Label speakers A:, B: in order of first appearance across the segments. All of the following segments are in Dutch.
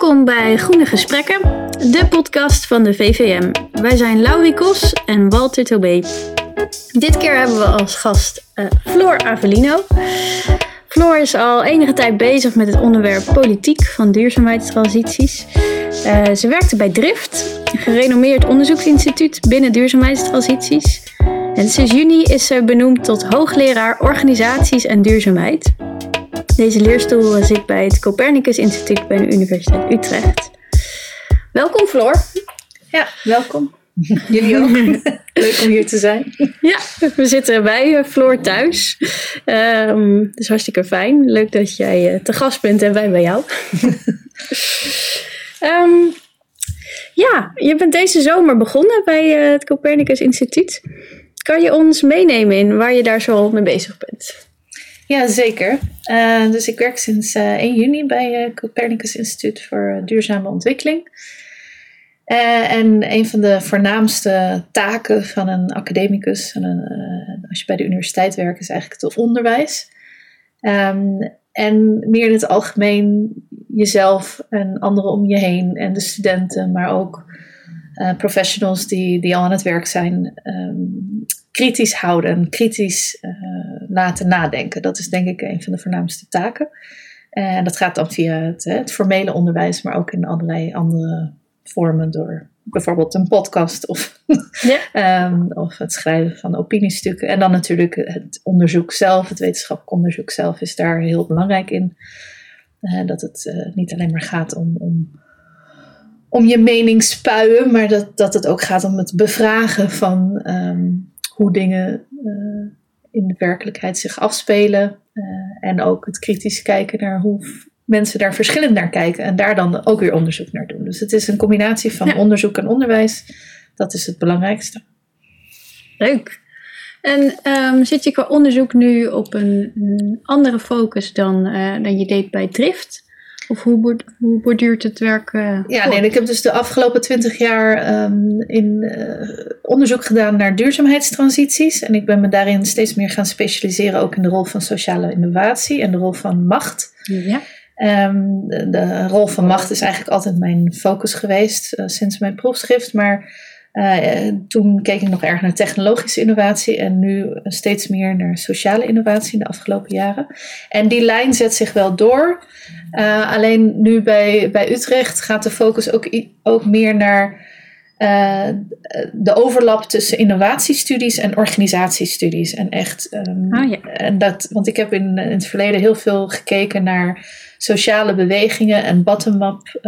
A: Welkom bij Groene Gesprekken, de podcast van de VVM. Wij zijn Laurie Kos en Walter Tobé. Dit keer hebben we als gast uh, Floor Avelino. Floor is al enige tijd bezig met het onderwerp politiek van duurzaamheidstransities. Uh, ze werkte bij Drift, een gerenommeerd onderzoeksinstituut binnen duurzaamheidstransities. En sinds juni is ze benoemd tot hoogleraar organisaties en duurzaamheid. Deze leerstoel zit bij het Copernicus Instituut bij de Universiteit Utrecht. Welkom Floor.
B: Ja, welkom. Jullie ook. Leuk om hier te zijn.
A: Ja, we zitten bij eh, Floor thuis. Um, dus hartstikke fijn. Leuk dat jij eh, te gast bent en wij bij jou. um, ja, je bent deze zomer begonnen bij uh, het Copernicus Instituut. Kan je ons meenemen in waar je daar zo mee bezig bent?
B: Ja, zeker. Uh, dus ik werk sinds uh, 1 juni bij het Copernicus Instituut voor Duurzame Ontwikkeling. En een van de voornaamste taken van een academicus, en een, als je bij de universiteit werkt, is eigenlijk het onderwijs. Um, en meer in het algemeen jezelf en anderen om je heen en de studenten, maar ook professionals die, die al aan het werk zijn, um, kritisch houden, kritisch uh, laten nadenken. Dat is denk ik een van de voornaamste taken. En dat gaat dan via het, het, formele onderwijs, maar ook in allerlei andere vormen door bijvoorbeeld een podcast of, ja. um, of het schrijven van opiniestukken. En dan natuurlijk het onderzoek zelf, het wetenschappelijk onderzoek zelf is daar heel belangrijk in. Uh, dat het uh, niet alleen maar gaat om, om, om je mening spuien, maar dat, dat het ook gaat om het bevragen van um, hoe dingen uh, in de werkelijkheid zich afspelen. Uh, en ook het kritisch kijken naar hoe mensen daar verschillend naar kijken. En daar dan ook weer onderzoek naar doen. Dus het is een combinatie van ja. onderzoek en onderwijs. Dat is het belangrijkste.
A: Leuk. En um, zit je qua onderzoek nu op een, een andere focus dan, uh, dan je deed bij Drift? Of hoe, hoe borduurt het werk? Uh,
B: ja, nee, ik heb dus de afgelopen twintig jaar um, in uh, onderzoek gedaan naar duurzaamheidstransities. En ik ben me daarin steeds meer gaan specialiseren, ook in de rol van sociale innovatie en de rol van macht.
A: Ja.
B: Um, de, de, rol van macht is eigenlijk altijd mijn focus geweest uh, sinds mijn proefschrift. Maar uh, toen keek ik nog erg naar technologische innovatie en nu steeds meer naar sociale innovatie in de afgelopen jaren. En die lijn zet zich wel door. Uh, alleen nu bij, bij Utrecht gaat de focus ook, ook meer naar uh, de overlap tussen innovatiestudies en organisatiestudies. En echt, um,
A: oh, ja.
B: en dat, want ik heb in, in het verleden heel veel gekeken naar sociale bewegingen en bottom-up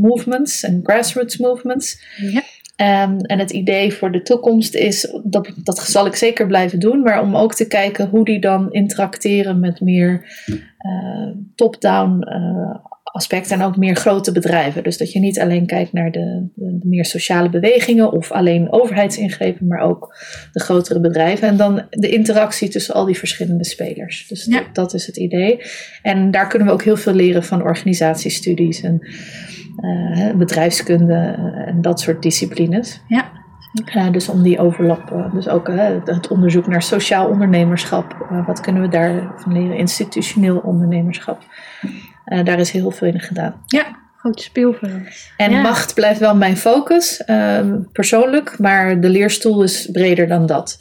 B: movements en grassroots movements.
A: Ja.
B: Um, en het idee voor de toekomst is, dat, dat zal ik zeker blijven doen, maar om ook te kijken hoe die dan interacteren met meer uh, top-down uh, aspecten en ook meer grote bedrijven. Dus dat je niet alleen kijkt naar de, de, de, meer sociale bewegingen of alleen overheidsingrepen, maar ook de grotere bedrijven. En dan de interactie tussen al die verschillende spelers. Dus
A: ja.
B: dat, dat is het idee. En daar kunnen we ook heel veel leren van organisatiestudies en uh, bedrijfskunde en dat soort disciplines.
A: Ja.
B: Uh, dus om die overlap, uh, dus ook uh, het onderzoek naar sociaal ondernemerschap, wat kunnen we daarvan leren? Institutioneel ondernemerschap. Daar is heel veel in gedaan.
A: Ja, groot speelveld.
B: En
A: ja.
B: macht blijft wel mijn focus, persoonlijk, maar de leerstoel is breder dan dat.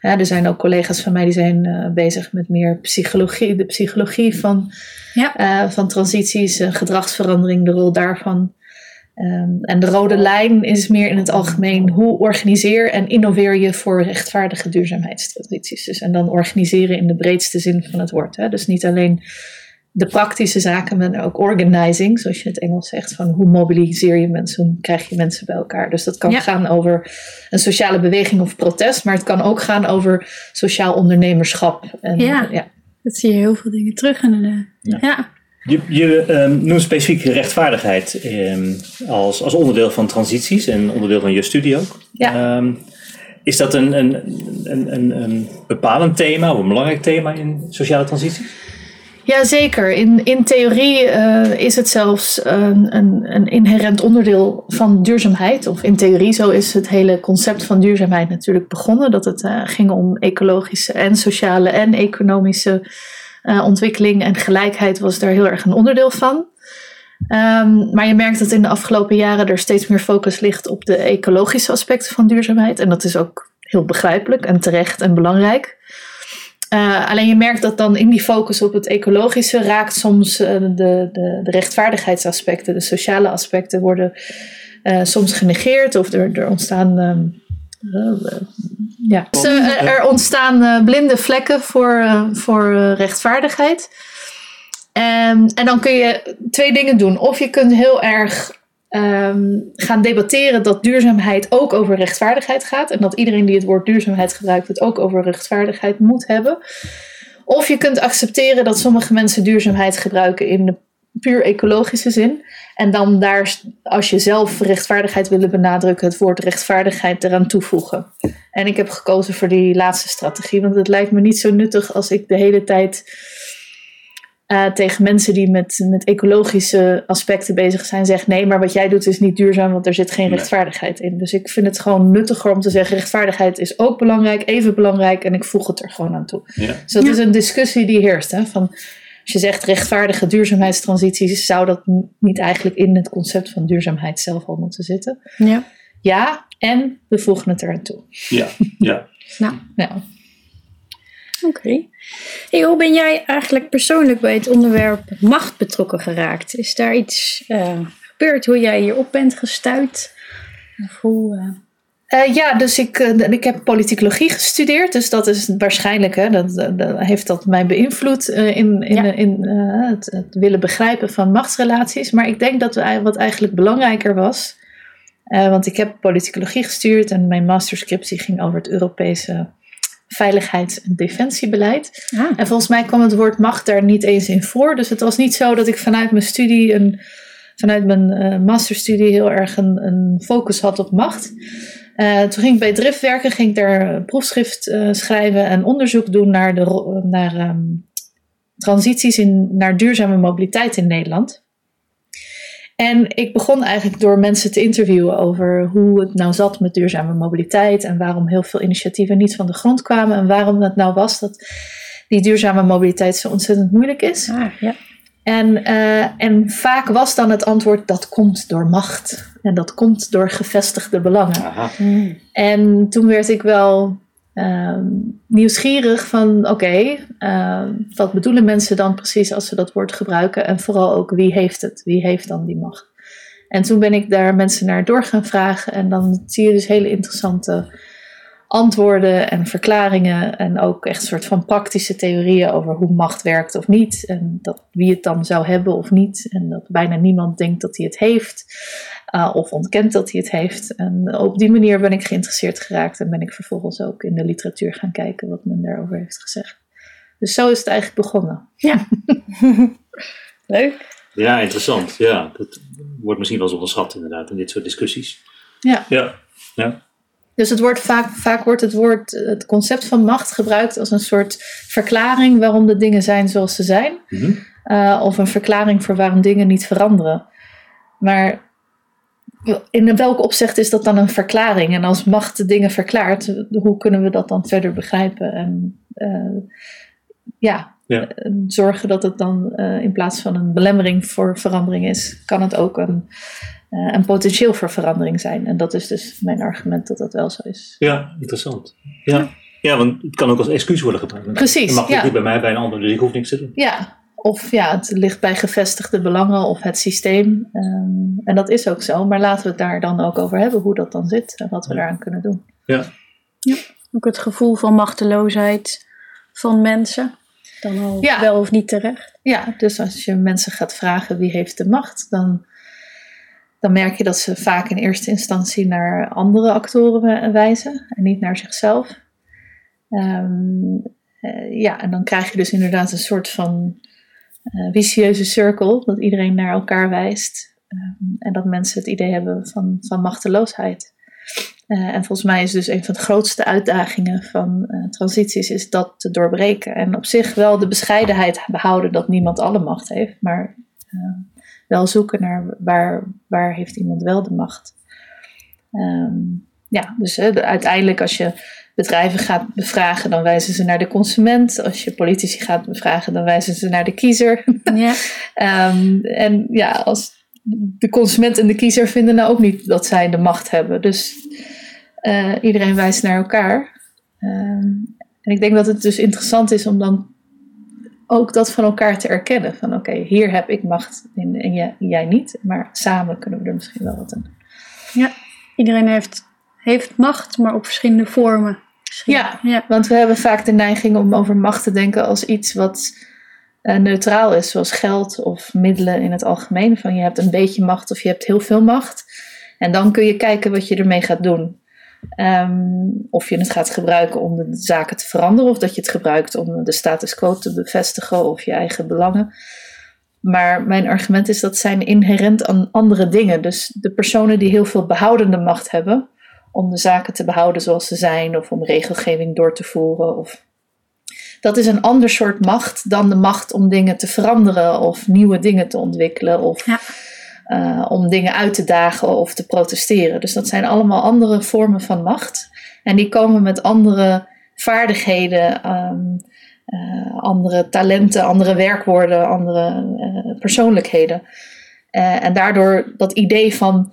B: Ja, er zijn ook collega's van mij die zijn uh, bezig met meer psychologie, de psychologie van,
A: ja.
B: uh, van transities, gedragsverandering, de rol daarvan. Um, en de rode lijn is meer in het algemeen hoe organiseer en innoveer je voor rechtvaardige duurzaamheidstransities. Dus, en dan organiseren in de breedste zin van het woord. Hè? Dus niet alleen de praktische zaken, maar ook organizing, zoals je in het Engels zegt, van hoe mobiliseer je mensen, hoe krijg je mensen bij elkaar. Dus dat kan
A: ja.
B: gaan over een sociale beweging of protest, maar het kan ook gaan over sociaal ondernemerschap. En,
A: ja.
B: ja.
A: dat zie je heel veel dingen terug inderdaad. Ja. ja.
C: Je, je um, noemt specifiek rechtvaardigheid um, als, als onderdeel van transities en onderdeel van je studie ook.
B: Ja.
C: Um, is dat een, een, een, een, een bepalend thema of een belangrijk thema in sociale transities?
B: Jazeker. In, in theorie uh, is het zelfs een, een, een, inherent onderdeel van duurzaamheid. Of in theorie, zo is het hele concept van duurzaamheid natuurlijk begonnen. Dat het uh, ging om ecologische en sociale en economische ontwikkeling. En gelijkheid was daar heel erg een onderdeel van. Ehm, maar je merkt dat in de afgelopen jaren er steeds meer focus ligt op de ecologische aspecten van duurzaamheid. En dat is ook heel begrijpelijk en terecht en belangrijk. Uh, alleen je merkt dat dan in die focus op het ecologische raakt soms uh, de, de, de, rechtvaardigheidsaspecten, de sociale aspecten worden uh, soms genegeerd of er, er ontstaan. Uh, ja. Dus, er ontstaan blinde vlekken voor, voor rechtvaardigheid. Um, en dan kun je twee dingen doen. Of je kunt heel erg um, gaan debatteren dat duurzaamheid ook over rechtvaardigheid gaat. En dat iedereen die het woord duurzaamheid gebruikt, het ook over rechtvaardigheid moet hebben. Of je kunt accepteren dat sommige mensen duurzaamheid gebruiken in de puur ecologische zin. En dan daar, als je zelf rechtvaardigheid willen benadrukken, het woord rechtvaardigheid eraan toevoegen. En ik heb gekozen voor die laatste strategie, want het lijkt me niet zo nuttig als ik de hele tijd uh, tegen mensen die met, met ecologische aspecten bezig zijn, zegt nee, maar wat jij doet is niet duurzaam, want er zit geen rechtvaardigheid in. Dus ik vind het gewoon nuttiger om te zeggen, rechtvaardigheid is ook belangrijk, even belangrijk, en ik voeg het er gewoon aan toe. Ja. Dus dat is een discussie die heerst. Hè, van, als je zegt rechtvaardige duurzaamheidstransities, zou dat niet eigenlijk in het concept van duurzaamheid zelf al moeten zitten?
A: Ja.
B: Ja, en we voegen het eraan toe.
D: Ja, ja.
A: nou.
B: nou.
A: Oké. Hey, hoe ben jij eigenlijk persoonlijk bij het onderwerp macht betrokken geraakt? Is daar iets uh, gebeurd hoe jij hierop bent gestuurd? Of hoe,
B: uh... Uh, ja, dus ik, ik heb politicologie gestudeerd, dus dat is waarschijnlijk, hè, dat, dat heeft dat mij beïnvloed in, in, ja. in het, het, willen begrijpen van machtsrelaties. Maar ik denk dat we, wat eigenlijk belangrijker was, want ik heb politicologie gestuurd en mijn masterscriptie ging over het Europese veiligheids- en defensiebeleid. Ah. En volgens mij kwam het woord macht daar niet eens in voor. Dus het was niet zo dat ik vanuit mijn studie, een, vanuit mijn uh, masterstudie, heel erg een, een, focus had op macht. Uh, toen ging ik bij Drift werken, ging ik daar proefschrift uh, schrijven en onderzoek doen naar, de, naar um, transities in, naar duurzame mobiliteit in Nederland. En ik begon eigenlijk door mensen te interviewen over hoe het nou zat met duurzame mobiliteit en waarom heel veel initiatieven niet van de grond kwamen en waarom het nou was dat die duurzame mobiliteit zo ontzettend moeilijk is.
A: Ah, ja.
B: En, uh, en vaak was dan het antwoord dat komt door macht en dat komt door gevestigde belangen.
D: Aha.
A: Mm.
B: En toen werd ik wel Um, nieuwsgierig van oké, uh, wat bedoelen mensen dan precies als ze dat woord gebruiken en vooral ook wie heeft het, wie heeft dan die macht. En toen ben ik daar mensen naar door gaan vragen en dan zie je dus hele interessante antwoorden en verklaringen en ook echt een soort van praktische theorieën over hoe macht werkt of niet en dat, wie het dan zou hebben of niet en dat bijna niemand denkt dat hij het heeft. Uh, of ontkent dat hij het heeft. En op die manier ben ik geïnteresseerd geraakt en ben ik vervolgens ook in de literatuur gaan kijken wat men daarover heeft gezegd. Dus zo is het eigenlijk begonnen.
A: Ja. Leuk.
D: Ja, interessant. Ja, dat wordt misschien wel eens onderschat inderdaad in dit soort discussies.
B: Ja.
D: Ja. ja.
B: Dus het wordt vaak, vaak wordt het, woord, het concept van macht gebruikt als een soort verklaring waarom de dingen zijn zoals ze zijn.
D: Mm -hmm.
B: uh, of een verklaring voor waarom dingen niet veranderen. Maar in welk opzicht is dat dan een verklaring? En als macht de dingen verklaart, hoe kunnen we dat dan verder begrijpen? En uh, ja,
D: ja,
B: zorgen dat het dan uh, in plaats van een belemmering voor verandering is, kan het ook een, uh, een potentieel voor verandering zijn. En dat is dus mijn argument dat dat wel zo is.
D: Ja, interessant. Ja, ja want het kan ook als excuus worden gebruikt.
B: Precies.
D: Het mag
B: ja.
D: niet bij mij, bij een ander, dus ik hoef niks te doen.
B: Ja, of ja, het ligt bij gevestigde belangen of het systeem. Um, en dat is ook zo. Maar laten we het daar dan ook over hebben, hoe dat dan zit en wat we daaraan kunnen doen.
D: Ja.
A: ja. Ook het gevoel van machteloosheid van mensen. Dan al
B: ja.
A: wel of niet terecht.
B: Ja, dus als je mensen gaat vragen wie heeft de macht, dan, dan merk je dat ze vaak in eerste instantie naar andere actoren wijzen en niet naar zichzelf. Um, uh, ja, en dan krijg je dus inderdaad een soort van uh, vicieuze cirkel, dat iedereen naar elkaar wijst. Um, en dat mensen het idee hebben van, van machteloosheid. Uh, en volgens mij is dus een van de grootste uitdagingen van uh, transities is dat te doorbreken. En op zich wel de bescheidenheid behouden dat niemand alle macht heeft, maar uh, wel zoeken naar waar, waar heeft iemand wel de macht. Um, ja, dus uiteindelijk als je bedrijven gaat bevragen, dan wijzen ze naar de consument. Als je politici gaat bevragen, dan wijzen ze naar de kiezer.
A: Ja.
B: Ehm, en ja, als de consument en de kiezer vinden nou ook niet dat zij de macht hebben. Dus eh, iedereen wijst naar elkaar. Ehm, en ik denk dat het dus interessant is om dan ook dat van elkaar te erkennen. Van oké, hier heb ik macht en, en jij, jij niet. Maar samen kunnen we er misschien wel wat aan doen.
A: Iedereen heeft, heeft macht, maar op verschillende vormen.
B: Ja. Want we hebben vaak de neiging om over macht te denken als iets wat eh, neutraal is, zoals geld of middelen in het algemeen. Van je hebt een beetje macht of je hebt heel veel macht. En dan kun je kijken wat je ermee gaat doen. Ehm, of je het gaat gebruiken om de zaken te veranderen, of dat je het gebruikt om de status quo te bevestigen of je eigen belangen. Maar mijn argument is dat zijn inherent aan andere dingen. Dus de personen die heel veel behoudende macht hebben, om de zaken te behouden zoals ze zijn, of om regelgeving door te voeren. Of... Dat is een ander soort macht dan de macht om dingen te veranderen of nieuwe dingen te ontwikkelen of
A: Ja.
B: eh, om dingen uit te dagen of te protesteren. Dus dat zijn allemaal andere vormen van macht. En die komen met andere vaardigheden, ehm, eh, andere talenten, andere werkwoorden, andere eh, persoonlijkheden. En daardoor dat idee van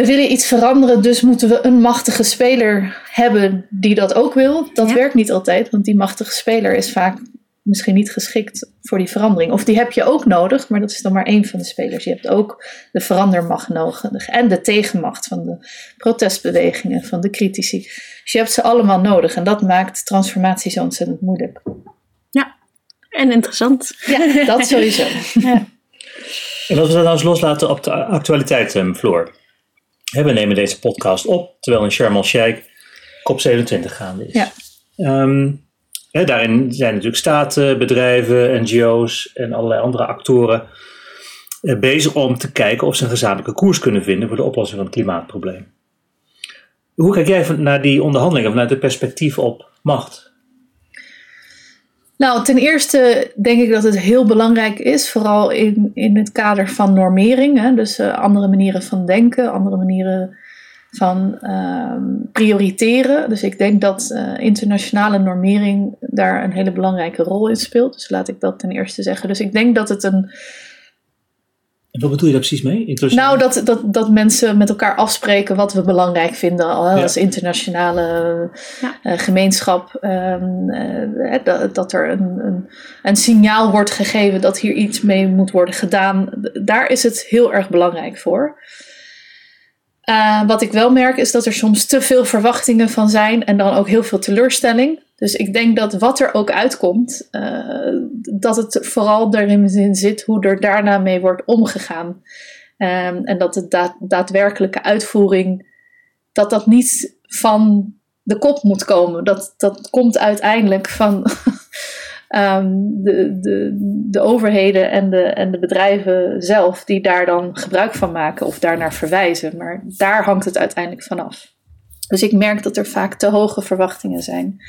B: we willen iets veranderen, dus moeten we een machtige speler hebben die dat ook wil. Dat
A: Ja.
B: werkt niet altijd, want die machtige speler is vaak misschien niet geschikt voor die verandering. Of die heb je ook nodig, maar dat is dan maar één van de spelers. Je hebt ook de verandermacht nodig en de tegenmacht van de protestbewegingen, van de critici. Dus je hebt ze allemaal nodig en dat maakt transformatie zo ontzettend moeilijk.
A: En interessant.
B: Ja, dat sowieso.
C: En als we dat nou eens loslaten op de actualiteit, um, Floor. We nemen deze podcast op terwijl in Sharm el-Sheikh COP27 gaande is.
B: Ja.
C: Ehm, hè, daarin zijn natuurlijk staten, bedrijven, NGO's en allerlei andere actoren eh, bezig om te kijken of ze een gezamenlijke koers kunnen vinden voor de oplossing van het klimaatprobleem. Hoe kijk jij van- naar die onderhandelingen vanuit het perspectief op macht?
B: Nou, ten eerste denk ik dat het heel belangrijk is, vooral in, in het kader van normering. Hè? Dus eh, andere manieren van denken, andere manieren van ehm, prioriteren. Dus ik denk dat eh, internationale normering daar een hele belangrijke rol in speelt. Dus laat ik dat ten eerste zeggen. Dus ik denk dat het een
C: En wat bedoel je daar precies mee? Internationaal?
B: nou, dat, dat, dat mensen met elkaar afspreken wat we belangrijk vinden
C: Ja.
B: als internationale
A: Ja.
B: eh, gemeenschap. ehm, eh, eh, dat, dat er een, een, een signaal wordt gegeven dat hier iets mee moet worden gedaan. Daar is het heel erg belangrijk voor. Eh, wat ik wel merk is dat er soms te veel verwachtingen van zijn en dan ook heel veel teleurstelling. Dus ik denk dat wat er ook uitkomt, eh, dat het vooral erin zit hoe er daarna mee wordt omgegaan. Ehm, en dat de daad- daadwerkelijke uitvoering, dat dat niet van de kop moet komen. Dat, dat komt uiteindelijk van ehm, de, de, de overheden en de, en de bedrijven zelf, die daar dan gebruik van maken of daarnaar verwijzen. Maar daar hangt het uiteindelijk vanaf. Dus ik merk dat er vaak te hoge verwachtingen zijn.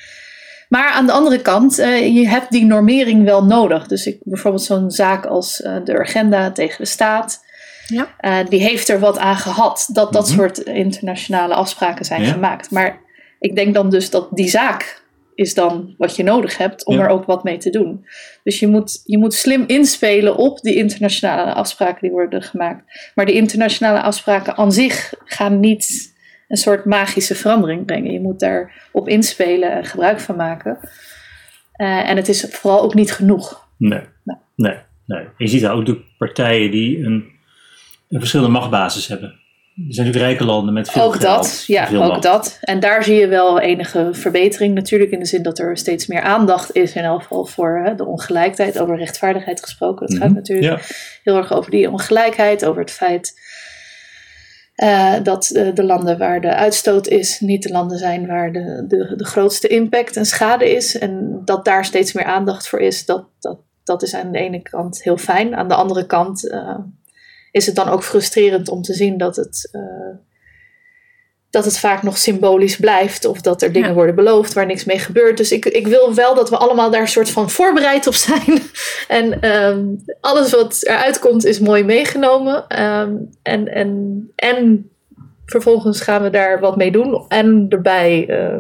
B: Maar aan de andere kant, eh, je hebt die normering wel nodig. Dus ik, bijvoorbeeld zo'n zaak als eh, de agenda tegen de staat.
A: Ja.
B: eh, die heeft er wat aan gehad dat dat
C: Mhm.
B: soort internationale afspraken zijn
C: Ja.
B: gemaakt. Maar ik denk dan dus dat die zaak is dan wat je nodig hebt om
C: Ja.
B: er ook wat mee te doen. Dus je moet, je moet slim inspelen op die internationale afspraken die worden gemaakt. Maar die internationale afspraken aan zich gaan niet een soort magische verandering brengen. Je moet daarop inspelen en gebruik van maken. Eh, en het is vooral ook niet genoeg.
C: Nee. nee, nee. Je ziet daar ook de partijen die een, een verschillende machtbasis hebben. Er zijn natuurlijk rijke landen met veel
B: ook
C: geld.
B: dat, ja, ook dat. En daar zie je wel enige verbetering natuurlijk. In de zin dat er steeds meer aandacht is. In elk geval voor hè, de ongelijkheid. Over rechtvaardigheid gesproken. Het gaat
C: Mhm.
B: natuurlijk
C: Ja.
B: heel erg over die ongelijkheid. Over het feit eh, dat eh, de landen waar de uitstoot is, niet de landen zijn waar de, de, de grootste impact en schade is. En dat daar steeds meer aandacht voor is, dat, dat, dat is aan de ene kant heel fijn. Aan de andere kant eh, is het dan ook frustrerend om te zien dat het, dat het vaak nog symbolisch blijft. Of dat er dingen
A: Ja.
B: worden beloofd waar niks mee gebeurt. Dus ik, ik wil wel dat we allemaal daar een soort van voorbereid op zijn. En ehm, alles wat eruit komt is mooi meegenomen. Ehm, en, en, en vervolgens gaan we daar wat mee doen. En erbij, eh,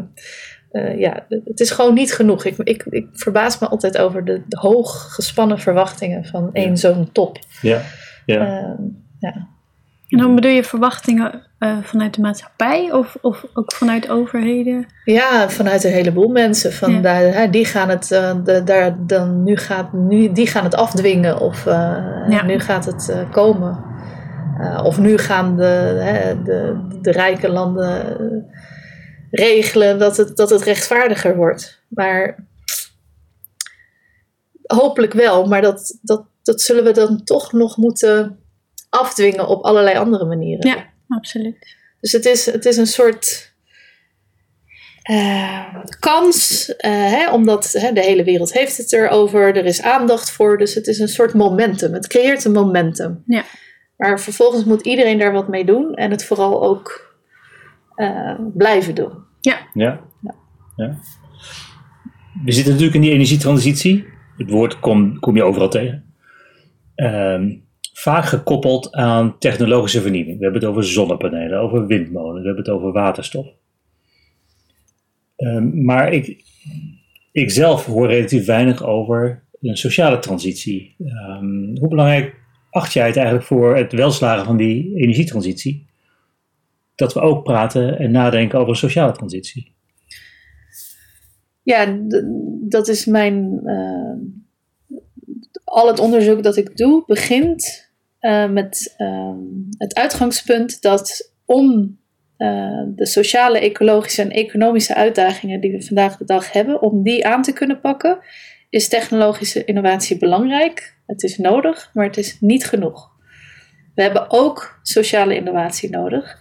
B: eh, ja, het is gewoon niet genoeg. Ik, ik, ik verbaas me altijd over de, de hoog gespannen verwachtingen van één zo'n top.
C: Ja, ja.
B: Ehm, ja.
A: En dan bedoel je verwachtingen eh, vanuit de maatschappij of, of ook vanuit overheden?
B: Ja, vanuit een heleboel mensen. Van
A: Ja.
B: daar, die gaan het, eh, de, daar, dan, nu gaat, nu, die gaan het afdwingen of eh,
A: Ja.
B: nu gaat het komen. Of nu gaan de, hè, de, de rijke landen regelen dat het, dat het rechtvaardiger wordt. Maar hopelijk wel, maar dat, dat, dat zullen we dan toch nog moeten afdwingen op allerlei andere manieren.
A: Ja, absoluut.
B: Dus het is, het is een soort eh, kans, eh, hè, omdat hè, de hele wereld heeft het erover, er is aandacht voor, dus het is een soort momentum. Het creëert een momentum.
A: Ja.
B: Maar vervolgens moet iedereen daar wat mee doen en het vooral ook eh, blijven doen.
C: Ja. ja. We zitten natuurlijk in die energietransitie. Het woord kom, kom je overal tegen. Ehm, vaak gekoppeld aan technologische vernieuwing. We hebben het over zonnepanelen, over windmolens, we hebben het over waterstof. Ehm, maar ik, ik zelf hoor relatief weinig over een sociale transitie. Ehm, hoe belangrijk acht jij het eigenlijk voor het welslagen van die energietransitie? Dat we ook praten en nadenken over een sociale transitie.
B: Ja, dat is mijn. eh, al het onderzoek dat ik doe begint eh, met ehm, het uitgangspunt dat om eh, de sociale, ecologische en economische uitdagingen die we vandaag de dag hebben, om die aan te kunnen pakken, is technologische innovatie belangrijk. Het is nodig, maar het is niet genoeg. We hebben ook sociale innovatie nodig.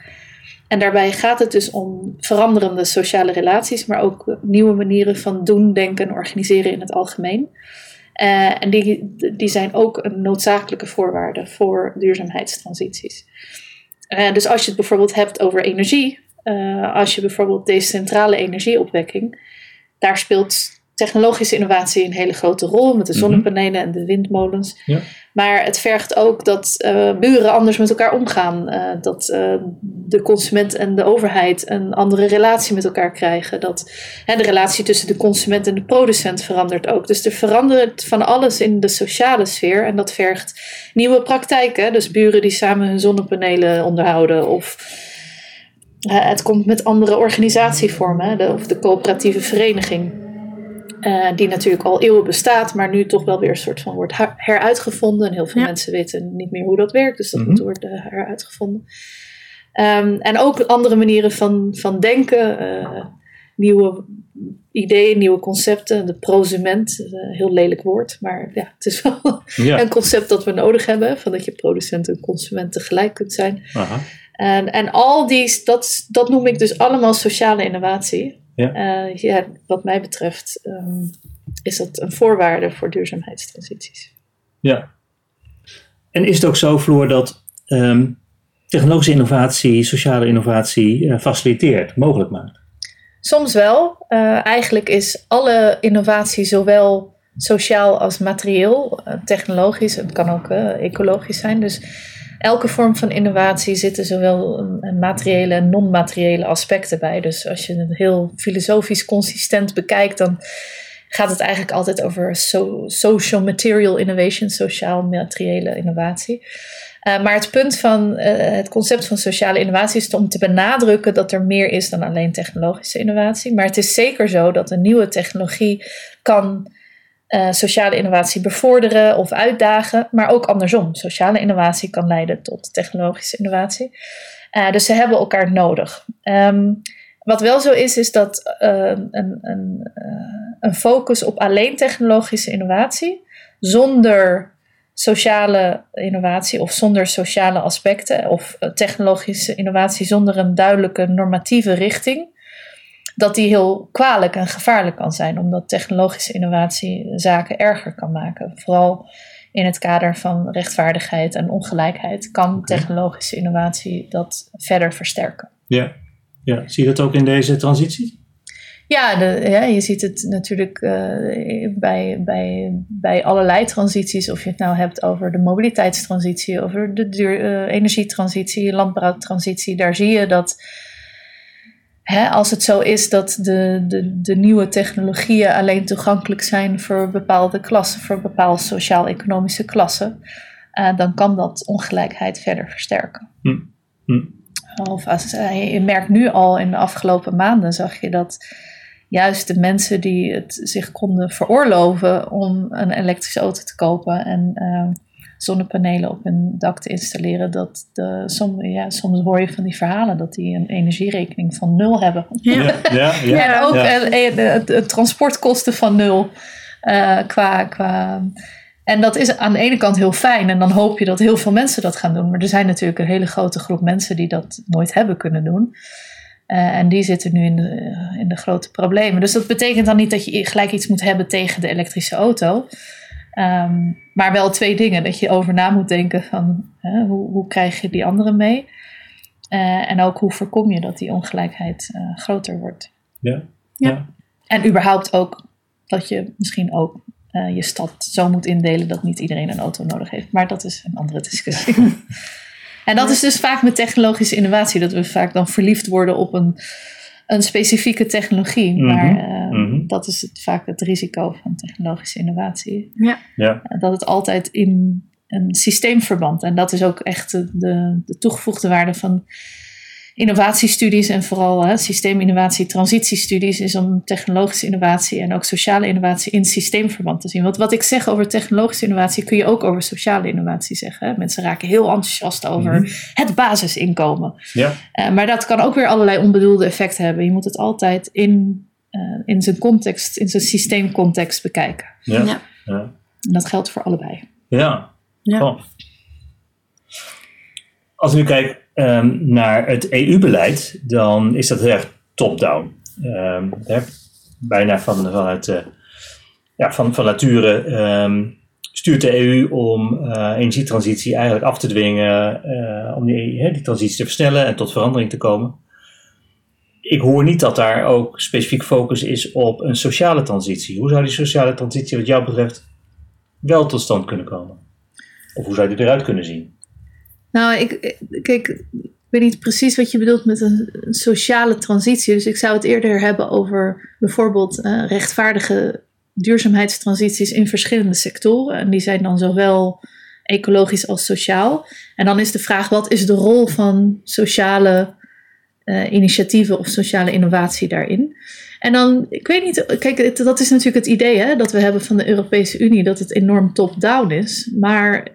B: En daarbij gaat het dus om veranderende sociale relaties, maar ook nieuwe manieren van doen, denken en organiseren in het algemeen. Eh, en die, die zijn ook een noodzakelijke voorwaarde voor duurzaamheidstransities. Eh, dus als je het bijvoorbeeld hebt over energie, eh, als je bijvoorbeeld decentrale energieopwekking, daar speelt technologische innovatie een hele grote rol met de
C: Mhm.
B: zonnepanelen en de windmolens.
C: Ja.
B: Maar het vergt ook dat eh, buren anders met elkaar omgaan. eh, dat eh, de consument en de overheid een andere relatie met elkaar krijgen. Dat hè, de relatie tussen de consument en de producent verandert ook. Dus er verandert van alles in de sociale sfeer. En dat vergt nieuwe praktijken. Dus buren die samen hun zonnepanelen onderhouden. Of het komt met andere organisatievormen. de, of de coöperatieve vereniging. Eh, die natuurlijk al eeuwen bestaat, maar nu toch wel weer een soort van wordt her- heruitgevonden. En heel veel
A: Ja.
B: mensen weten niet meer hoe dat werkt, dus dat
C: Mhm.
B: moet worden heruitgevonden. Ehm, en ook andere manieren van, van denken, eh, nieuwe ideeën, nieuwe concepten. De prosument, eh, een heel lelijk woord, maar ja, het is wel
C: Ja.
B: een concept dat we nodig hebben, van dat je producent en consument tegelijk kunt zijn.
C: Aha.
B: En, en al die, dat, dat noem ik dus allemaal sociale innovatie.
C: Ja.
B: Eh, ja, wat mij betreft ehm, is dat een voorwaarde voor duurzaamheidstransities.
C: Ja. En is het ook zo, Floor, dat ehm, technologische innovatie, sociale innovatie eh, faciliteert, mogelijk maakt?
B: Soms wel. Eh, eigenlijk is alle innovatie zowel sociaal als materieel, technologisch, het kan ook ecologisch zijn. Dus elke vorm van innovatie zitten zowel materiële en non-materiële aspecten bij. Dus als je het heel filosofisch consistent bekijkt, dan gaat het eigenlijk altijd over so- social material innovation, sociaal-materiële innovatie. Uh, maar het punt van uh, het concept van sociale innovatie is om te benadrukken dat er meer is dan alleen technologische innovatie. Maar het is zeker zo dat een nieuwe technologie kan uh, sociale innovatie bevorderen of uitdagen, maar ook andersom. Sociale innovatie kan leiden tot technologische innovatie. Uh, dus ze hebben elkaar nodig. Um, wat wel zo is, is dat uh, een, een, een, focus op alleen technologische innovatie zonder sociale innovatie of zonder sociale aspecten of technologische innovatie zonder een duidelijke normatieve richting, dat die heel kwalijk en gevaarlijk kan zijn, omdat technologische innovatie zaken erger kan maken. Vooral in het kader van rechtvaardigheid en ongelijkheid kan technologische innovatie dat verder versterken.
C: Ja. Ja, zie je dat ook in deze transitie?
B: Ja, de, ja, je ziet het natuurlijk eh, bij, bij, bij allerlei transities. Of je het nou hebt over de mobiliteitstransitie, over de duur, uh, energietransitie, landbouwtransitie. Daar zie je dat hè, als het zo is dat de, de, de nieuwe technologieën alleen toegankelijk zijn voor bepaalde klassen, voor bepaalde sociaal-economische klassen, uh, dan kan dat ongelijkheid verder versterken.
C: Hm. Hm.
B: Of als, je merkt nu al in de afgelopen maanden, zag je dat juist de mensen die het zich konden veroorloven om een elektrische auto te kopen en uh, zonnepanelen op hun dak te installeren, dat de, som, ja, soms hoor je van die verhalen dat die een energierekening van nul hebben.
C: Ja, ja, ja.
B: Ja, en ook
C: Ja.
B: eh, de, de transportkosten van nul. eh, qua, qua, en dat is aan de ene kant heel fijn. En dan hoop je dat heel veel mensen dat gaan doen. Maar er zijn natuurlijk een hele grote groep mensen die dat nooit hebben kunnen doen. Eh, en die zitten nu in de, in de grote problemen. Dus dat betekent dan niet dat je gelijk iets moet hebben tegen de elektrische auto. Ehm, maar wel twee dingen. Dat je over na moet denken van hè, hoe, hoe krijg je die anderen mee? Eh, en ook hoe voorkom je dat die ongelijkheid eh, groter wordt.
C: Ja.
A: Ja.
C: Ja.
B: En überhaupt ook dat je misschien ook eh, je stad zo moet indelen dat niet iedereen een auto nodig heeft. Maar dat is een andere discussie. en dat is dus vaak met technologische innovatie, dat we vaak dan verliefd worden op een, een specifieke technologie.
C: Mhm.
B: Maar eh,
C: Mhm.
B: dat is het, vaak het risico van technologische innovatie.
A: Ja.
C: Ja.
B: Dat het altijd in een systeemverband. En dat is ook echt de, de, de toegevoegde waarde van innovatiestudies en vooral hè, systeeminnovatie, transitiestudies, is om technologische innovatie en ook sociale innovatie in systeemverband te zien. Want wat ik zeg over technologische innovatie kun je ook over sociale innovatie zeggen. Hè. Mensen raken heel enthousiast over
C: Mhm.
B: het basisinkomen.
C: Ja.
B: Eh, maar dat kan ook weer allerlei onbedoelde effecten hebben. Je moet het altijd in, eh, in zijn context, in zijn systeemcontext bekijken.
C: Ja.
A: Ja.
C: Ja.
B: En dat geldt voor allebei.
C: Ja.
A: Ja.
C: Oh. Als we nu kijken ehm, naar het EU-beleid, dan is dat heel erg top-down. Ehm, bijna van, vanuit, eh, ja, van, van nature ehm, stuurt de EU om eh, energietransitie eigenlijk af te dwingen, eh, om die, die transitie te versnellen en tot verandering te komen. Ik hoor niet dat daar ook specifiek focus is op een sociale transitie. Hoe zou die sociale transitie wat jou betreft wel tot stand kunnen komen? Of hoe zou die eruit kunnen zien?
B: Nou, ik, kijk, ik weet niet precies wat je bedoelt met een, sociale transitie. Dus ik zou het eerder hebben over bijvoorbeeld eh, rechtvaardige duurzaamheidstransities in verschillende sectoren. En die zijn dan zowel ecologisch als sociaal. En dan is de vraag, wat is de rol van sociale eh, initiatieven of sociale innovatie daarin? En dan, ik weet niet, kijk, dat is natuurlijk het idee hè, dat we hebben van de Europese Unie, dat het enorm top-down is. Maar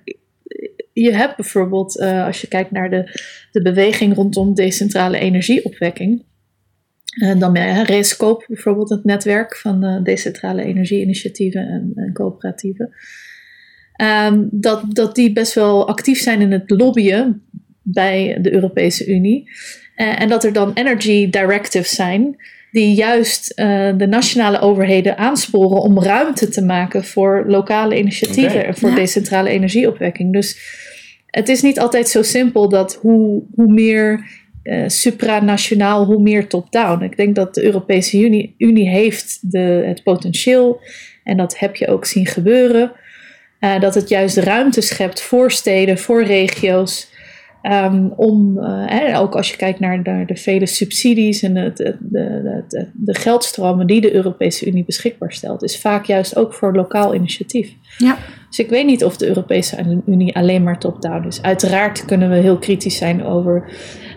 B: je hebt bijvoorbeeld, eh, als je kijkt naar de, de beweging rondom decentrale energieopwekking. En dan uh, Rescope bijvoorbeeld, het netwerk van eh, decentrale energieinitiatieven en, en coöperatieven. Ehm, dat, dat die best wel actief zijn in het lobbyen bij de Europese Unie. Eh, en dat er dan energy directives zijn die juist eh, de nationale overheden aansporen om ruimte te maken voor lokale initiatieven en voor
A: Ja.
B: decentrale energieopwekking. Dus het is niet altijd zo simpel dat hoe, hoe meer eh, supranationaal, hoe meer top-down. Ik denk dat de Europese Unie, Unie heeft de, het potentieel, en dat heb je ook zien gebeuren, eh, dat het juist ruimte schept voor steden, voor regio's. Ehm, om, eh, hè, ook als je kijkt naar de, de vele subsidies en het, het- de, de, de geldstromen die de Europese Unie beschikbaar stelt, is vaak juist ook voor lokaal initiatief.
A: Ja.
B: Dus ik weet niet of de Europese Unie alleen maar top-down is. Uiteraard kunnen we heel kritisch zijn over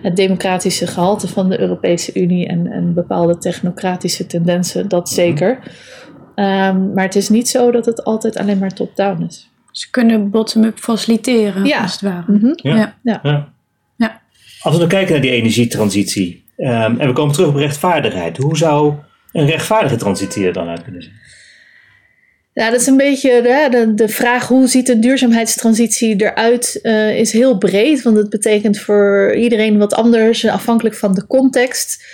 B: het democratische gehalte van de Europese Unie en, en bepaalde technocratische tendensen, dat zeker. Ehm, maar het is niet zo dat het altijd alleen maar top-down is.
A: Ze kunnen bottom-up faciliteren,
B: Ja.
A: als het ware.
B: Mhm.
C: Ja.
A: Ja.
C: Ja.
A: Ja.
C: Als we dan kijken naar die energietransitie, ehm, en we komen terug op rechtvaardigheid, hoe zou een rechtvaardige transitie er dan uit kunnen zien?
B: Ja, dat is een beetje de, de, de vraag hoe ziet een duurzaamheidstransitie eruit, eh, is heel breed. Want het betekent voor iedereen wat anders, afhankelijk van de context.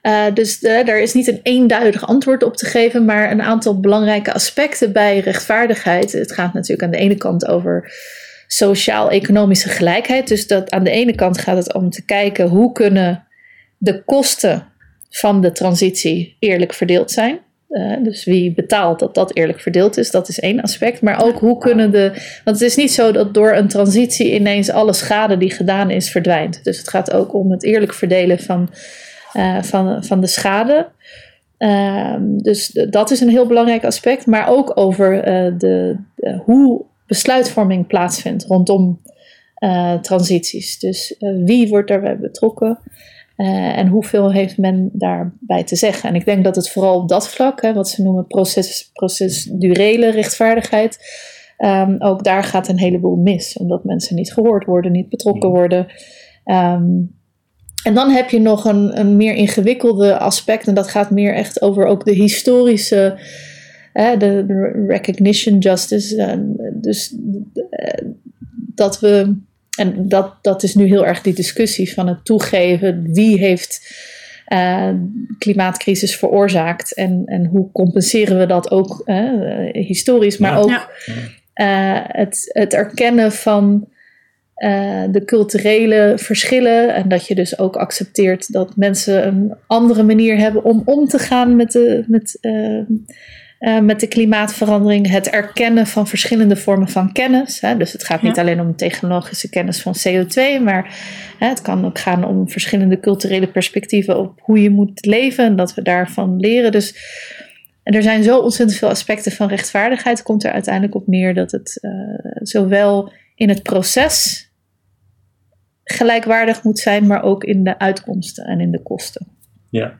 B: Eh, dus eh, daar is niet een eenduidig antwoord op te geven, maar een aantal belangrijke aspecten bij rechtvaardigheid. Het gaat natuurlijk aan de ene kant over sociaal-economische gelijkheid. Dus dat aan de ene kant gaat het om te kijken hoe kunnen de kosten van de transitie eerlijk verdeeld zijn. Uh, dus wie betaalt dat dat eerlijk verdeeld is, dat is één aspect. Maar ook hoe kunnen de. Want het is niet zo dat door een transitie ineens alle schade die gedaan is verdwijnt. Dus het gaat ook om het eerlijk verdelen van, uh, van, van de schade. Uh, dus dat is een heel belangrijk aspect. Maar ook over uh, de, hoe besluitvorming plaatsvindt rondom transities. Dus wie wordt daarbij betrokken? En hoeveel heeft men daarbij te zeggen? En ik denk dat het vooral op dat vlak, hè, wat ze noemen proces, procedurele rechtvaardigheid, um, ook daar gaat een heleboel mis. Omdat mensen niet gehoord worden, niet betrokken mm. worden. Um, en dan heb je nog een, een meer ingewikkelde aspect, en dat gaat meer echt over ook de historische, uh, de, de, recognition justice. Uh, dus uh, dat we en dat, dat is nu heel erg die discussie van het toegeven wie heeft uh, klimaatcrisis veroorzaakt en, en hoe compenseren we dat ook uh, historisch, maar ook uh, het, het erkennen van de culturele verschillen en dat je dus ook accepteert dat mensen een andere manier hebben om om te gaan met de, met, uh, met de klimaatverandering, het erkennen van verschillende vormen van kennis. Hè. Dus het gaat niet alleen om technologische kennis van CO2, maar hè, het kan ook gaan om verschillende culturele perspectieven op hoe je moet leven en dat we daarvan leren. Dus en er zijn zo ontzettend veel aspecten van rechtvaardigheid. Komt er uiteindelijk op neer dat het zowel in het proces gelijkwaardig moet zijn, maar ook in de uitkomsten en in de kosten.
C: Ja.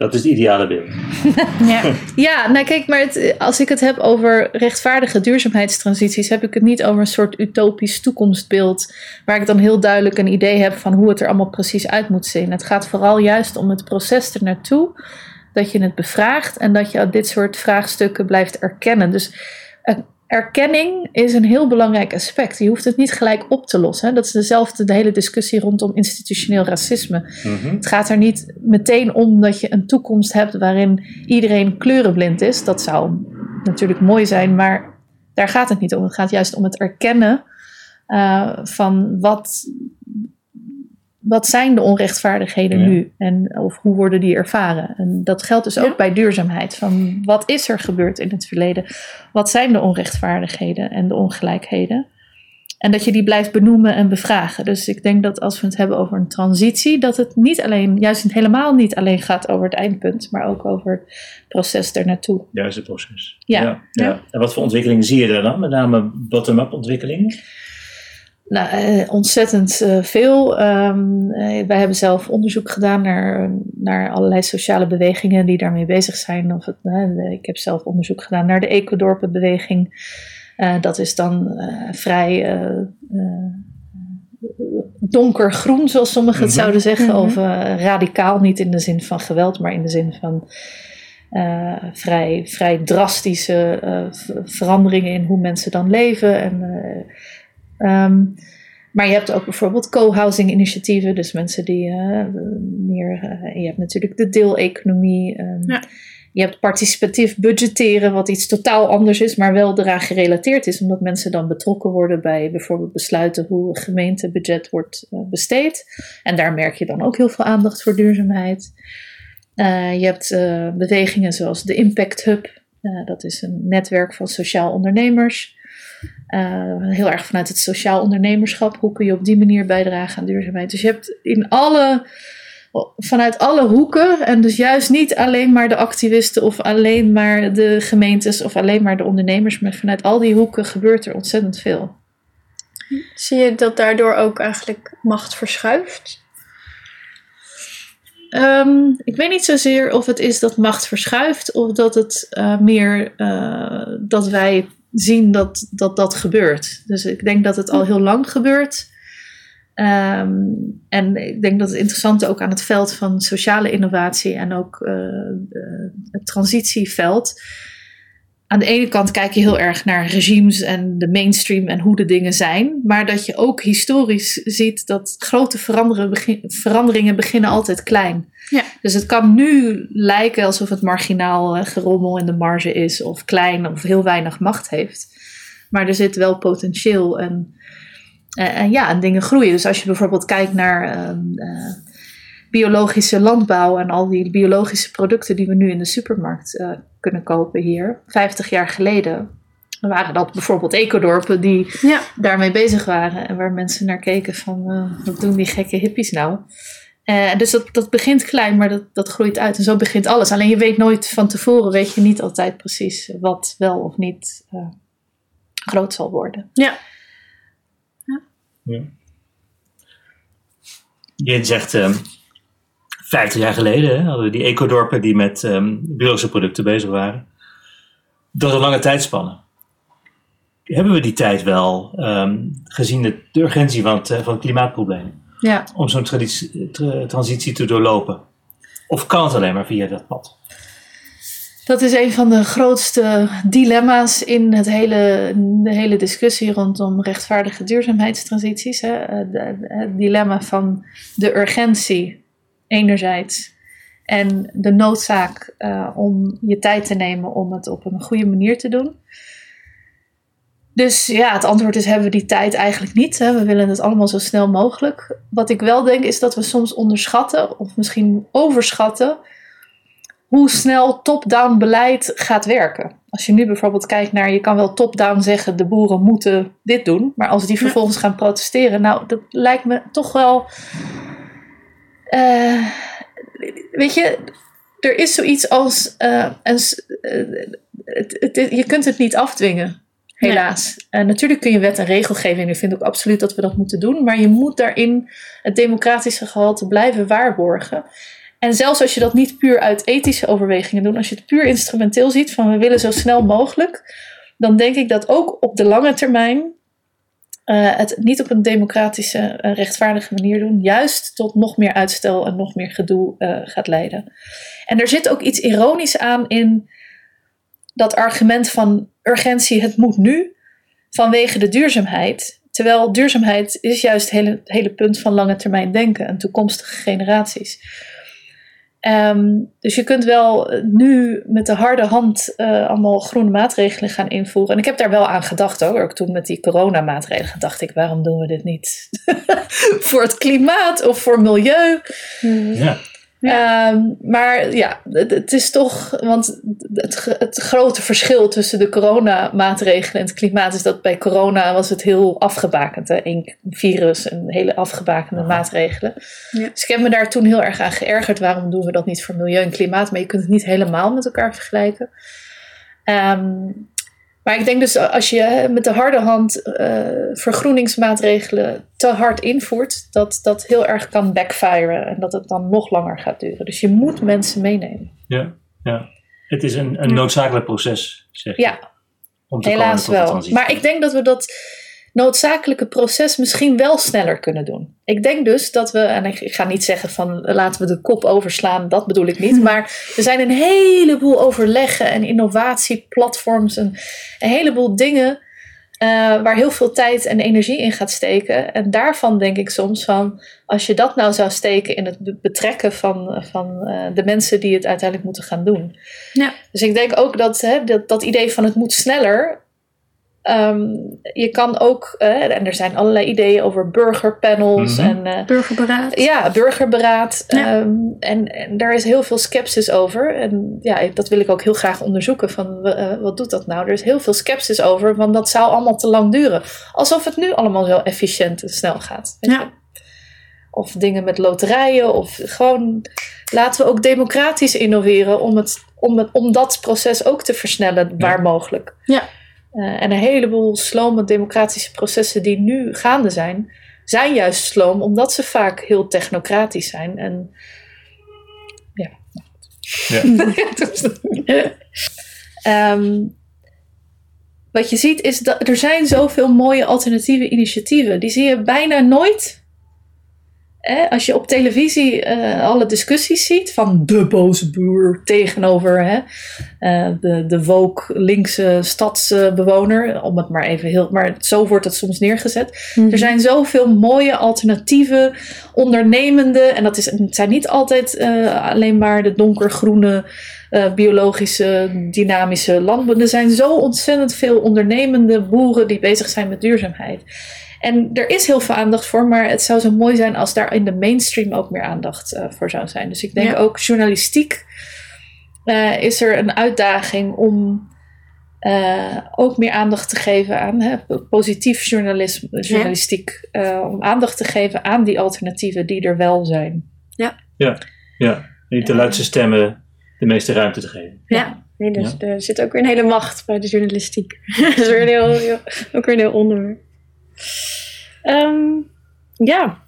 C: Dat is het ideale beeld.
B: ja, ja nou kijk, maar het, als ik het heb over rechtvaardige duurzaamheidstransities, heb ik het niet over een soort utopisch toekomstbeeld, waar ik dan heel duidelijk een idee heb van hoe het er allemaal precies uit moet zien. Het gaat vooral juist om het proces er naartoe, dat je het bevraagt en dat je dit soort vraagstukken blijft erkennen. Dus eh, erkenning is een heel belangrijk aspect. Je hoeft het niet gelijk op te lossen. Dat is dezelfde de hele discussie rondom institutioneel racisme. Mhm. Het gaat er niet meteen om dat je een toekomst hebt waarin iedereen kleurenblind is. Dat zou natuurlijk mooi zijn, maar daar gaat het niet om. Het gaat juist om het erkennen uh, van wat, wat zijn de onrechtvaardigheden nu en of hoe worden die ervaren? En dat geldt dus ook bij duurzaamheid. Van wat is er gebeurd in het verleden? Wat zijn de onrechtvaardigheden en de ongelijkheden? En dat je die blijft benoemen en bevragen. Dus ik denk dat als we het hebben over een transitie, dat het niet alleen, juist helemaal niet alleen gaat over het eindpunt, maar ook over het proces ernaartoe.
C: Juist het proces. Ja. Ja, ja. En wat voor ontwikkelingen zie je daar dan? Met name bottom-up ontwikkelingen?
B: Nou, eh, ontzettend uh, veel. Um, uh, wij hebben zelf onderzoek gedaan naar, naar allerlei sociale bewegingen die daarmee bezig zijn. Of het, ik heb zelf onderzoek gedaan naar de Ecodorpenbeweging. dat is dan vrij donkergroen, zoals sommigen het mhm. zouden zeggen. Mhm. Of radicaal, niet in de zin van geweld, maar in de zin van vrij, vrij drastische veranderingen in hoe mensen dan leven. En Um, maar je hebt ook bijvoorbeeld co-housing initiatieven, dus mensen die uh, meer. Uh, je hebt natuurlijk de deeleconomie. Um, ja. Je hebt participatief budgetteren, wat iets totaal anders is, maar wel eraan gerelateerd is, omdat mensen dan betrokken worden bij bijvoorbeeld besluiten hoe een gemeentebudget wordt uh, besteed. En daar merk je dan ook heel veel aandacht voor duurzaamheid. je hebt bewegingen zoals de Impact Hub, dat is een netwerk van sociaal ondernemers. Uh, heel erg vanuit het sociaal ondernemerschap. Hoe kun je op die manier bijdragen aan duurzaamheid? Dus je hebt in alle, vanuit alle hoeken, en dus juist niet alleen maar de activisten of alleen maar de gemeentes of alleen maar de ondernemers, maar vanuit al die hoeken gebeurt er ontzettend veel.
A: Zie je dat daardoor ook eigenlijk macht verschuift?
B: Um, ik weet niet zozeer of het is dat macht verschuift of dat het uh, meer uh, dat wij zien dat, dat dat gebeurt. Dus ik denk dat het al heel lang gebeurt. Um, en ik denk dat het interessante ook aan het veld van sociale innovatie en ook uh, het transitieveld. Aan de ene kant kijk je heel erg naar regimes en de mainstream en hoe de dingen zijn. Maar dat je ook historisch ziet dat grote veranderingen beginnen altijd klein. Ja. Dus het kan nu lijken alsof het marginaal uh, gerommel in de marge is, of klein of heel weinig macht heeft. Maar er zit wel potentieel en, uh, en ja, en dingen groeien. Dus als je bijvoorbeeld kijkt naar. Uh, biologische landbouw en al die biologische producten die we nu in de supermarkt eh, kunnen kopen hier. 50 jaar geleden waren dat bijvoorbeeld ecodorpen die
A: Ja.
B: daarmee bezig waren. En waar mensen naar keken van, eh, wat doen die gekke hippies nou? Eh, dus dat, dat begint klein, maar dat, dat groeit uit. En zo begint alles. Alleen je weet nooit van tevoren, weet je niet altijd precies wat wel of niet eh, groot zal worden.
A: Ja.
C: Je zegt, ehm 50 jaar geleden hè, hadden we die ecodorpen die met ehm, biologische producten bezig waren. Dat is een lange tijdspanne. Hebben we die tijd wel ehm, gezien de, de urgentie van het, eh, van het klimaatprobleem?
B: Ja.
C: Om zo'n tra- transitie te doorlopen? Of kan het alleen maar via dat pad?
B: Dat is een van de grootste dilemma's in het hele, de hele discussie rondom rechtvaardige duurzaamheidstransities. Hè. Eh, Het dilemma van de urgentie enerzijds en de noodzaak eh, om je tijd te nemen om het op een goede manier te doen. Dus ja, het antwoord is: hebben we die tijd eigenlijk niet? Hè? We willen het allemaal zo snel mogelijk. Wat ik wel denk is dat we soms onderschatten, of misschien overschatten, hoe snel top-down beleid gaat werken. Als je nu bijvoorbeeld kijkt naar, je kan wel top-down zeggen, de boeren moeten dit doen, maar als die vervolgens gaan protesteren, nou, dat lijkt me toch wel. Eh, weet je, er is zoiets als. eh, een, eh, het, het- je kunt het niet afdwingen. Helaas. En natuurlijk kun je wet en regelgeving. Ik vind ook absoluut dat we dat moeten doen. Maar je moet daarin het democratische gehalte blijven waarborgen. En zelfs als je dat niet puur uit ethische overwegingen doet, als je het puur instrumenteel ziet van we willen zo snel mogelijk, dan denk ik dat ook op de lange termijn eh, het niet op een democratische, eh, rechtvaardige manier doen, juist tot nog meer uitstel en nog meer gedoe eh, gaat leiden. En er zit ook iets ironisch aan in dat argument van urgentie, het moet nu, vanwege de duurzaamheid. Terwijl duurzaamheid is juist het hele, hele punt van lange termijn denken en toekomstige generaties. Ehm, dus je kunt wel eh, nu met de harde hand eh, allemaal groene maatregelen gaan invoeren. En ik heb daar wel aan gedacht hoor. Ook toen met die coronamaatregelen dacht ik, waarom doen we dit niet voor het klimaat of voor milieu?
C: Ja.
B: Ehm, maar ja, het, het is toch, want het, grote verschil tussen de coronamaatregelen en het klimaat is dat bij corona was het heel afgebakend. Hè? Eén virus en hele afgebakende maatregelen.
A: Ja.
B: Dus ik heb me daar toen heel erg aan geërgerd. Waarom doen we dat niet voor milieu en klimaat? Maar je kunt het niet helemaal met elkaar vergelijken. Ehm, maar ik denk dus als je met de harde hand eh, vergroeningsmaatregelen te hard invoert, dat dat heel erg kan backfiren en dat het dan nog langer gaat duren. Dus je moet mensen meenemen.
C: Ja, ja. Het is een, een noodzakelijk proces, zeg je.
B: Ja,
C: om te
B: helaas wel. Maar ik denk dat we dat noodzakelijke proces misschien wel sneller kunnen doen. Ik denk dus dat we, en ik ga niet zeggen van laten we de kop overslaan, dat bedoel ik niet. Maar er zijn een heleboel overleggen en innovatieplatforms en een heleboel dingen eh, waar heel veel tijd en energie in gaat steken. En daarvan denk ik soms van, als je dat nou zou steken in het be- betrekken van, van eh, de mensen die het uiteindelijk moeten gaan doen.
A: Ja.
B: Dus ik denk ook dat hè, dat, dat idee van het moet sneller. Ehm, je kan ook, en er zijn allerlei ideeën over burgerpanels
C: Mhm.
B: en eh,
A: Burgerberaad.
B: ja, burgerberaad.
A: Ja.
B: ehm, en, en daar is heel veel sceptisch over. En ja, dat wil ik ook heel graag onderzoeken. Van, eh, wat doet dat nou? Er is heel veel sceptisch over, want dat zou allemaal te lang duren. Alsof het nu allemaal zo efficiënt en snel gaat.
A: Ja.
B: Of dingen met loterijen. Of gewoon laten we ook democratisch innoveren om, het, om, het, om dat proces ook te versnellen waar mogelijk.
A: Ja.
B: Eh, en een heleboel slome democratische processen die nu gaande zijn, zijn juist sloom omdat ze vaak heel technocratisch zijn. En ja.
C: Ja.
B: Ehm, wat je ziet is dat er zijn zoveel mooie alternatieve initiatieven. Die zie je bijna nooit. Hè, als je op televisie eh, alle discussies ziet van de boze boer tegenover hè, eh, de, de woke linkse stadsbewoner, om het maar even heel, maar zo wordt het soms neergezet.
A: Mhm.
B: Er zijn zoveel mooie alternatieve, ondernemende, en dat is, het zijn niet altijd eh, alleen maar de donkergroene, biologische, dynamische landbouw. Er zijn zo ontzettend veel ondernemende boeren die bezig zijn met duurzaamheid. En er is heel veel aandacht voor, maar het zou zo mooi zijn als daar in de mainstream ook meer aandacht eh, voor zou zijn. Dus ik denk
A: Ja.
B: ook journalistiek eh, is er een uitdaging om eh, ook meer aandacht te geven aan hè, positief journalisme, journalistiek. eh, om aandacht te geven aan die alternatieven die er wel zijn.
C: Ja, niet de luidste stemmen de meeste ruimte te geven.
A: Ja, nee, dus er zit ook weer een hele macht bij de journalistiek. dat is weer een heel, heel- ook weer een heel onderwerp. Ehm, ja.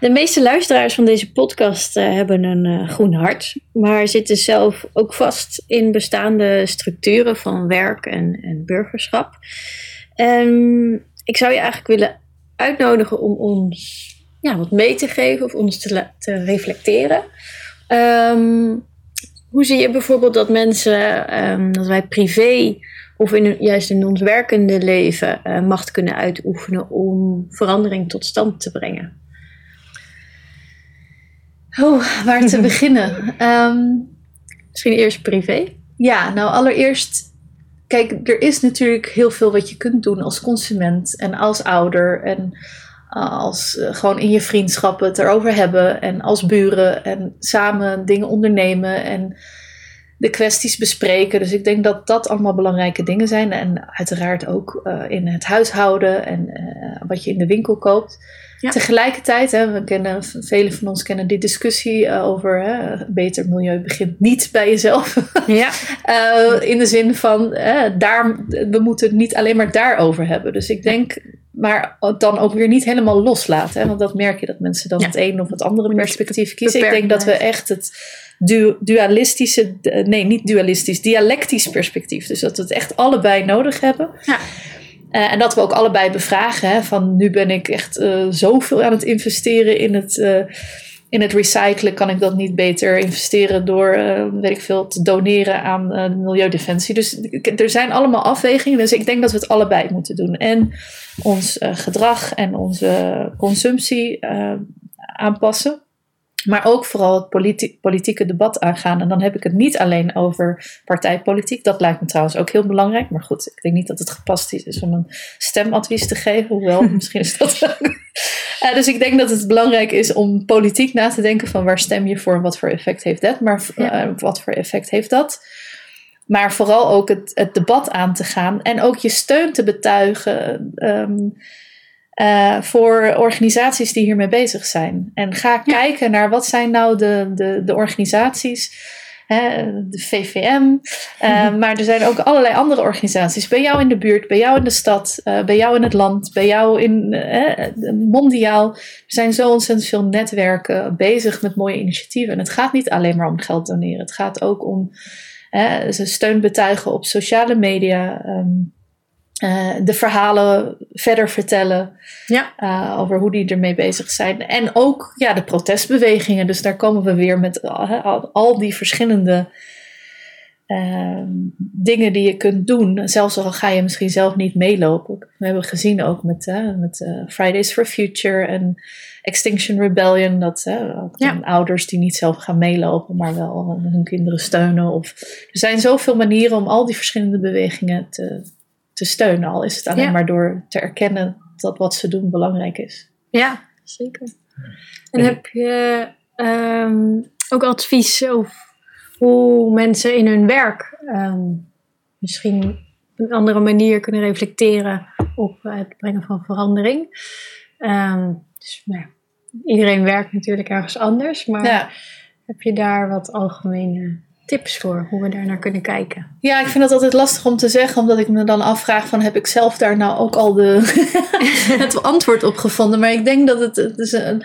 A: De meeste luisteraars van deze podcast eh, hebben een eh, groen hart, maar zitten zelf ook vast in bestaande structuren van werk en, en burgerschap. En ik zou je eigenlijk willen uitnodigen om ons ja, wat mee te geven of ons te, te reflecteren. Ehm, hoe zie je bijvoorbeeld dat mensen, ehm, dat wij privé of in, juist in ons werkende leven eh, macht kunnen uitoefenen om verandering tot stand te brengen?
B: Oh, waar te beginnen? Ehm,
A: Misschien eerst privé.
B: Ja, nou allereerst, kijk, er is natuurlijk heel veel wat je kunt doen als consument en als ouder en uh, als uh, gewoon in je vriendschappen het erover hebben en als buren en samen dingen ondernemen en de kwesties bespreken. Dus ik denk dat dat allemaal belangrijke dingen zijn en uiteraard ook uh, in het huishouden en uh, wat je in de winkel koopt. Ja. Tegelijkertijd, hè, we kennen, velen van ons kennen die discussie uh, over hè, beter milieu begint niet bij jezelf.
A: Ja.
B: in de zin van, daar, we moeten het niet alleen maar daarover hebben. Dus ik denk, maar dan ook weer niet helemaal loslaten. Hè, want dat merk je dat mensen dan ja. het een of het andere perspectief kiezen. Ik denk dat we echt het du dualistische, nee niet dualistisch, dialectisch perspectief. Dus dat we het echt allebei nodig hebben.
A: Ja.
B: Uh, en dat we ook allebei bevragen. Hè, van nu ben ik echt uh, zoveel aan het investeren in het, uh, in het recyclen. Kan ik dat niet beter investeren door, weet ik veel, te doneren aan de Milieudefensie. Dus er zijn allemaal afwegingen. Dus ik denk dat we het allebei moeten doen. En ons gedrag en onze consumptie aanpassen. Maar ook vooral het politi politieke debat aangaan. En dan heb ik het niet alleen over partijpolitiek. Dat lijkt me trouwens ook heel belangrijk. Maar goed, ik denk niet dat het gepast is om een stemadvies te geven. Hoewel, misschien is dat ook. Uh, dus ik denk dat het belangrijk is om politiek na te denken van waar stem je voor en wat voor effect heeft dat. Maar uh, wat voor effect heeft dat? Maar vooral ook het, het debat aan te gaan. En ook je steun te betuigen. Um, uh, voor organisaties die hiermee bezig zijn. En ga ja. kijken naar wat zijn nou de, de, de organisaties. Hè, de VVM. Uh, maar er zijn ook allerlei andere organisaties. Bij jou in de buurt, bij jou in de stad, uh, bij jou in het land, bij jou in mondiaal. Er zijn zo ontzettend veel netwerken bezig met mooie initiatieven. En het gaat niet alleen maar om geld doneren. Het gaat ook om steun betuigen op sociale media. Um, uh, de verhalen verder vertellen
A: ja.
B: uh, over hoe die ermee bezig zijn. En ook ja, de protestbewegingen. Dus daar komen we weer met uh, al, al, die verschillende ehm, dingen die je kunt doen. Zelfs al ga je misschien zelf niet meelopen. We hebben gezien ook met, met eh, Fridays for Future en Extinction Rebellion. Dat ja. ouders die niet zelf gaan meelopen, maar wel hun kinderen steunen. Of, er zijn zoveel manieren om al die verschillende bewegingen te te steunen. Al is het alleen ja. maar door te erkennen dat wat ze doen belangrijk is.
A: Ja, zeker. En heb je um, ook advies over hoe mensen in hun werk um, misschien op een andere manier kunnen reflecteren op het brengen van verandering? Um, dus, nou, iedereen werkt natuurlijk ergens anders, maar
B: ja.
A: heb je daar wat algemene tips voor hoe we daar naar kunnen kijken?
B: Ja, ik vind het altijd lastig om te zeggen, omdat ik me dan afvraag van heb ik zelf daar nou ook al de het antwoord op gevonden. Maar ik denk dat het, het is een,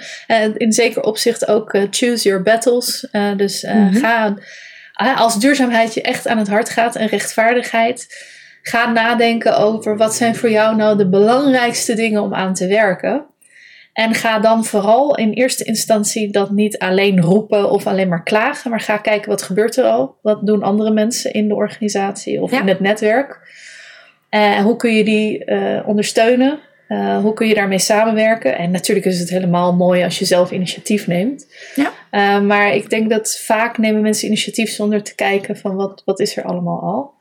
B: in zeker opzicht ook uh, choose your battles. Uh, dus uh, mm-hmm. ga, als duurzaamheid je echt aan het hart gaat en rechtvaardigheid, ga nadenken over wat zijn voor jou nou de belangrijkste dingen om aan te werken. En ga dan vooral in eerste instantie dat niet alleen roepen of alleen maar klagen, maar ga kijken wat gebeurt er al. Wat doen andere mensen in de organisatie of ja. in het netwerk? En uh, hoe kun je die uh, ondersteunen? Uh, hoe kun je daarmee samenwerken? En natuurlijk is het helemaal mooi als je zelf initiatief neemt.
A: Ja.
B: maar ik denk dat vaak nemen mensen initiatief zonder te kijken van wat, wat is er allemaal al.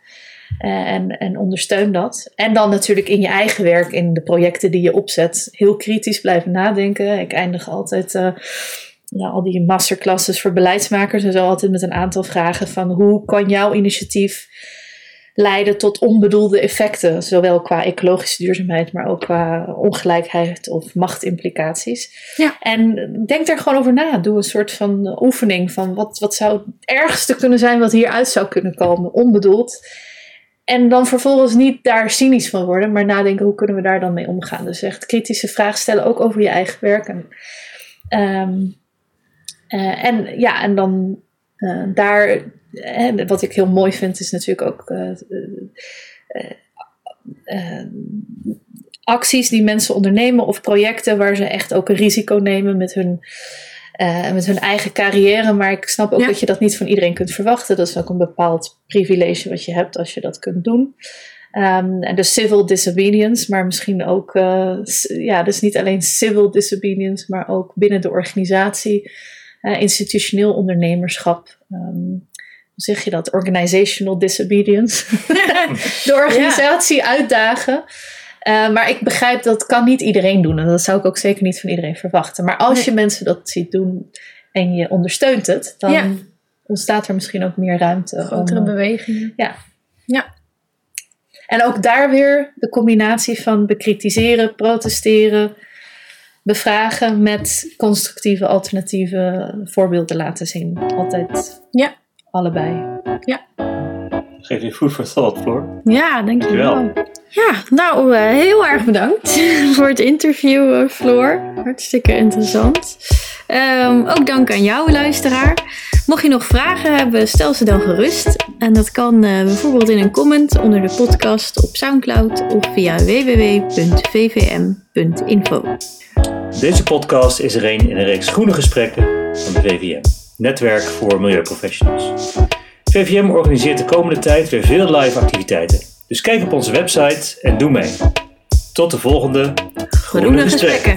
B: Eh, en, en ondersteun dat. En dan natuurlijk in je eigen werk, in de projecten die je opzet, heel kritisch blijven nadenken. Ik eindig altijd uh, nou, al die masterclasses voor beleidsmakers en zo altijd met een aantal vragen van hoe kan jouw initiatief leiden tot onbedoelde effecten, zowel qua ecologische duurzaamheid, maar ook qua ongelijkheid of machtimplicaties.
A: Ja.
B: En denk daar gewoon over na. Doe een soort van oefening van wat, wat zou het ergste kunnen zijn wat hieruit zou kunnen komen, onbedoeld. En dan vervolgens niet daar cynisch van worden, maar nadenken hoe kunnen we daar dan mee omgaan. Dus echt kritische vragen stellen, ook over je eigen werk. En, ehm, eh, en ja, en dan uh, daar en wat ik heel mooi vind is natuurlijk ook acties die mensen ondernemen of projecten waar ze echt ook een risico nemen met hun, met hun eigen carrière. Maar ik snap ook
A: Ja.
B: dat je dat niet van iedereen kunt verwachten. Dat is ook een bepaald privilege wat je hebt als je dat kunt doen. Um, en de civil disobedience, maar misschien ook, uh, ja, dus niet alleen civil disobedience, maar ook binnen de organisatie, uh, institutioneel ondernemerschap. Um, hoe zeg je dat? Organizational disobedience. de organisatie uitdagen. Uh, maar ik begrijp dat kan niet iedereen doen. En dat zou ik ook zeker niet van iedereen verwachten. Maar als
A: Nee.
B: je mensen dat ziet doen en je ondersteunt het, dan
A: Ja.
B: ontstaat er misschien ook meer ruimte.
A: Grotere
B: uh,
A: bewegingen.
B: ja.
A: Ja.
B: En ook daar weer de combinatie van bekritiseren, protesteren, bevragen met constructieve alternatieve voorbeelden laten zien. Altijd
A: Ja.
B: allebei.
D: Geef je food for thought, Floor.
A: Ja, denk je wel.
D: Dankjewel.
A: Ja, nou, eh, heel erg bedankt voor het interview, eh, Floor. Hartstikke interessant. Ehm, ook dank aan jou, luisteraar. Mocht je nog vragen hebben, stel ze dan gerust. En dat kan eh, bijvoorbeeld in een comment onder de podcast op Soundcloud of via www.vvm.info.
C: Deze podcast is er een in een reeks groene gesprekken van de VVM, Netwerk voor Milieuprofessionals. VVM organiseert de komende tijd weer veel live activiteiten. Dus kijk op onze website en doe mee. Tot de volgende
A: Groene gesprekken.